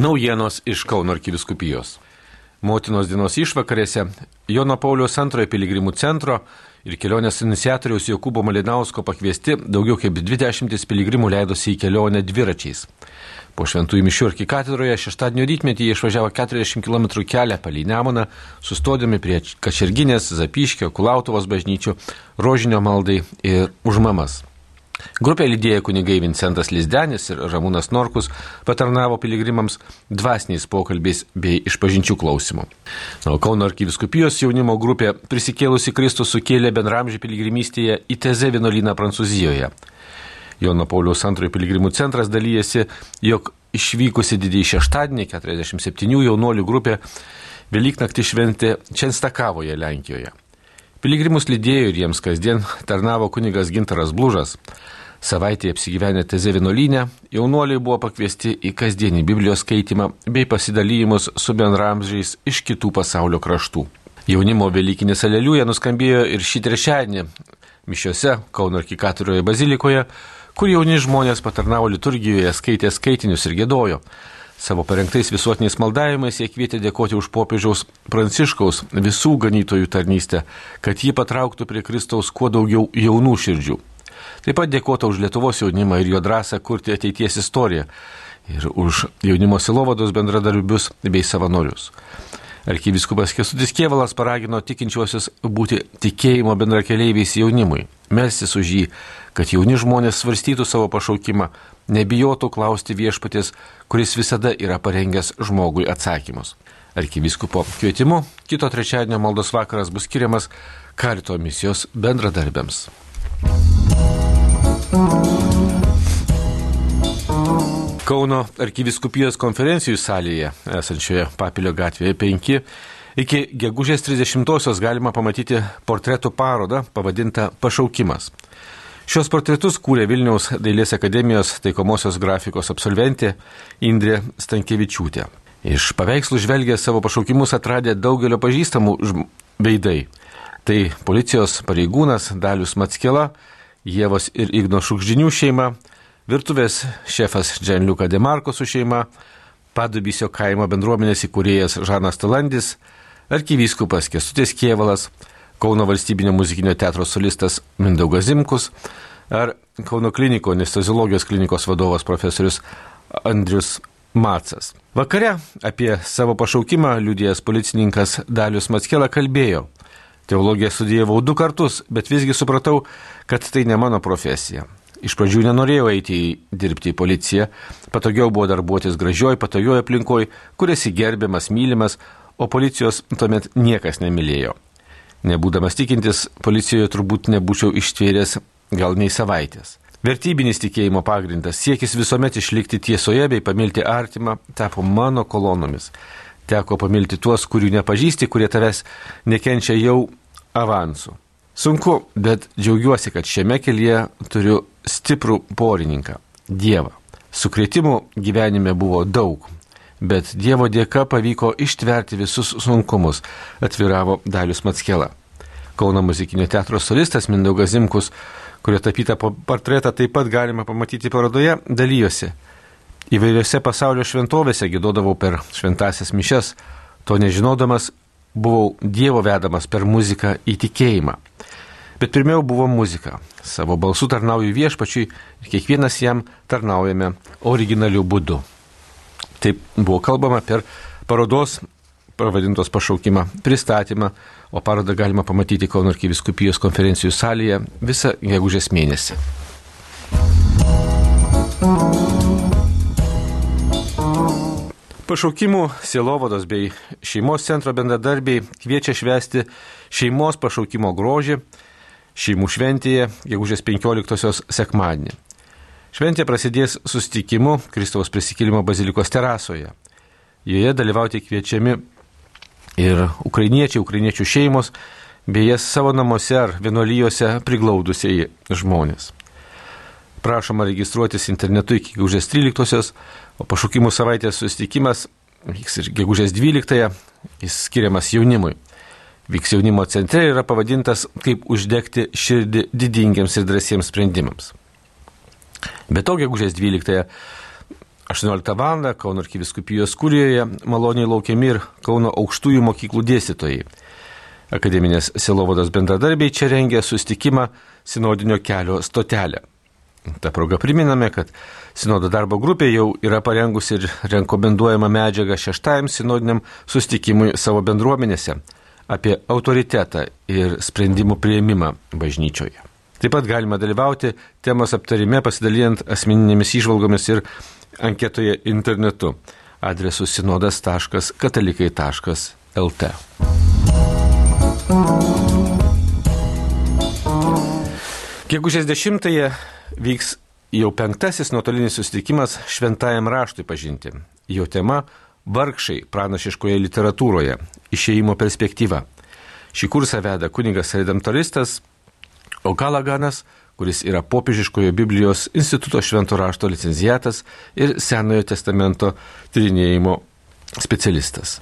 Naujienos iš Kauno arkiviskupijos. Motinos dienos išvakarėse Jono Paulius antrojo piligrimų centro ir kelionės iniciatoriaus Jokūbo Malinausko pakviesti daugiau kaip 20 piligrimų leidosi į kelionę dviračiais. Po šventųjų mišių arkikatedroje šeštadienio rytmetį jie išvažiavo 40 km kelią palei Nemoną, sustodami prie Kačerginės, Zapiškio, Kulautovos bažnyčių, Rožinio maldai ir užmamas. Grupė lydėjo kunigai Vincentas Lizdenis ir Ramūnas Norkus patarnavo piligrimams dvasiniais pokalbiais bei išpažinčių klausimų. Na, Kauno arkiviskupijos jaunimo grupė prisikėlusi Kristų sukėlė bendramžį piligrimystėje į Teze vienuolyną Prancūzijoje. Jono Pauliaus antrojo piligrimų centras dalyjasi, jog išvykusi didįjį šeštadienį 47 jaunuolių grupė Velyknaktį šventė Čenstakavoje, Lenkijoje. Piligrimus lydėjo ir jiems kasdien tarnavo kunigas Gintaras Blužas. Savaitėje apsigyvenę Teze vienuolynę, jaunuoliai buvo pakviesti į kasdienį Biblijos skaitimą bei pasidalymus su bendramžiais iš kitų pasaulio kraštų. Jaunimo Velykinis aleliuja nuskambėjo ir šį trečiadienį mišiose Kauno arkikatorijoje bazilikoje, kur jauni žmonės patarnavo liturgijoje, skaitė skaitinius ir gėdojo. Savo parengtais visuotiniais maldavimais jie kvietė dėkoti už popiežiaus Pranciškaus visų ganytojų tarnystę, kad jį patrauktų prie Kristaus kuo daugiau jaunų širdžių. Taip pat dėkota už Lietuvos jaunimą ir jo drąsą kurti ateities istoriją ir už jaunimo silovados bendradarbius bei savanorius. Arkiviskupas Kesutis Kievalas paragino tikinčiuosius būti tikėjimo bendrakeleiviais jaunimui, melsis už jį, kad jauni žmonės svarstytų savo pašaukimą, nebijotų klausti viešpatės, kuris visada yra parengęs žmogui atsakymus. Arkiviskupo kvietimu kito trečiadienio maldos vakaras bus skiriamas karito misijos bendradarbiams. Kauno arkiviskupijos konferencijų salėje, esančioje Papilio gatvėje 5, iki gegužės 30-osios galima pamatyti portretų parodą pavadintą Pašaukimas. Šios portretus kūrė Vilniaus Dailės akademijos taikomosios grafikos absolventė Indrė Stankievičiūtė. Iš paveikslų žvelgė savo pašaukimus atradė daugelio pažįstamų veidai. Tai policijos pareigūnas Dalius Matskela, Jėvos ir Igno Šukžinių šeima, Virtuvės šefas Dženliuka Demarko su šeima, Padubysio kaimo bendruomenės įkūrėjas Žanas Talandis, arkivyskupas Kestutis Kievalas, Kauno valstybinio muzikinio teatro solistas Mindaugas Zimkus ar Kauno kliniko anesteziologijos klinikos vadovas profesorius Andrius Macas. Vakare apie savo pašaukimą liūdėjęs policininkas Dalius Matskela kalbėjo. Teologiją studijavau du kartus, bet visgi supratau, kad tai ne mano profesija. Iš pradžių nenorėjau eiti į dirbti į policiją, patogiau buvo darbuotis gražioj, patogioje aplinkoje, kur esi gerbiamas, mylimas, o policijos tuomet niekas nemylėjo. Nebūdamas tikintis, policijoje turbūt nebūčiau ištvėręs gal nei savaitės. Vertybinis tikėjimo pagrindas, siekis visuomet išlikti tiesoje bei pamilti artimą, tapo mano kolonomis. Teko pamilti tuos, kurių nepažįsti, kurie tavęs nekenčia jau avansu. Sunku, bet džiaugiuosi, kad šiame kelyje turiu stiprų porininką - Dievą. Sukretimų gyvenime buvo daug, bet Dievo dėka pavyko ištverti visus sunkumus, atviravo Dalius Matskela. Kauno muzikinio teatro solistas Mindaugas Zimkus, kurio tapytą portretą taip pat galima pamatyti parodoje, dalyjosi. Įvairiose pasaulio šventovėse gėdodavau per šventasias mišes, to nežinodamas buvau Dievo vedamas per muziką į tikėjimą. Bet pirmiau buvo muzika. Savo balsu tarnauju viešpačiui ir kiekvienas jam tarnaujame originaliu būdu. Taip buvo kalbama per parodos pavadintos pašaukimą pristatymą, o parodą galima pamatyti Kauno arkiviskupijos konferencijų salėje visą gegužės mėnesį. Pašaukimų sielovados bei šeimos centro bendradarbiai kviečia švesti šeimos pašaukimo grožį šeimų šventėje, gegužės 15-osios sekmadienį. Šventė prasidės susitikimu Kristaus prisikėlimo bazilikos terasoje. Joje dalyvauti kviečiami ir ukrainiečiai, ukrainiečių šeimos, bei jas savo namuose ar vienuolyjose priglaudusiai žmonės. Prašoma registruotis internetu iki gegužės 13-osios, o pašaukimų savaitės susitikimas vyks ir gegužės 12-ąją, jis skiriamas jaunimui vyks jaunimo centre yra pavadintas kaip uždegti širdį didingiams ir drąsiems sprendimams. Be to, gegužės 12-ąją 18 val. Kauno arkiviskupijos kūrijoje maloniai laukiami ir Kauno aukštųjų mokyklų dėstytojai. Akademinės Silovados bendradarbiai čia rengia sustikimą sinodinio kelio stotelę. Ta proga priminame, kad Sinodo darbo grupė jau yra parengusi ir rekomenduojama medžiaga šeštajam sinodiniam sustikimui savo bendruomenėse apie autoritetą ir sprendimų prieimimą bažnyčioje. Taip pat galima dalyvauti temos aptarime pasidalijant asmeninėmis išvalgomis ir anketoje internetu adresu sinodas.katalikai.lt. Gegužės 10-ąją vyks jau penktasis nuotolinis susitikimas šventajam raštui pažinti. Jo tema - vargšai pranašiškoje literatūroje - išėjimo perspektyva. Šį kursą veda kuningas redemptoristas Okalaganas, kuris yra popiežiškojo Biblijos instituto švento rašto licencijatas ir Senojo testamento tyrinėjimo specialistas.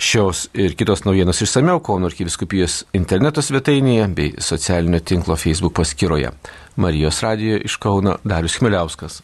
Šios ir kitos naujienos išsameu Kauno arkiviskupijos interneto svetainėje bei socialinio tinklo Facebook paskyroje. Marijos radijoje iš Kauno Darius Chmeliauskas.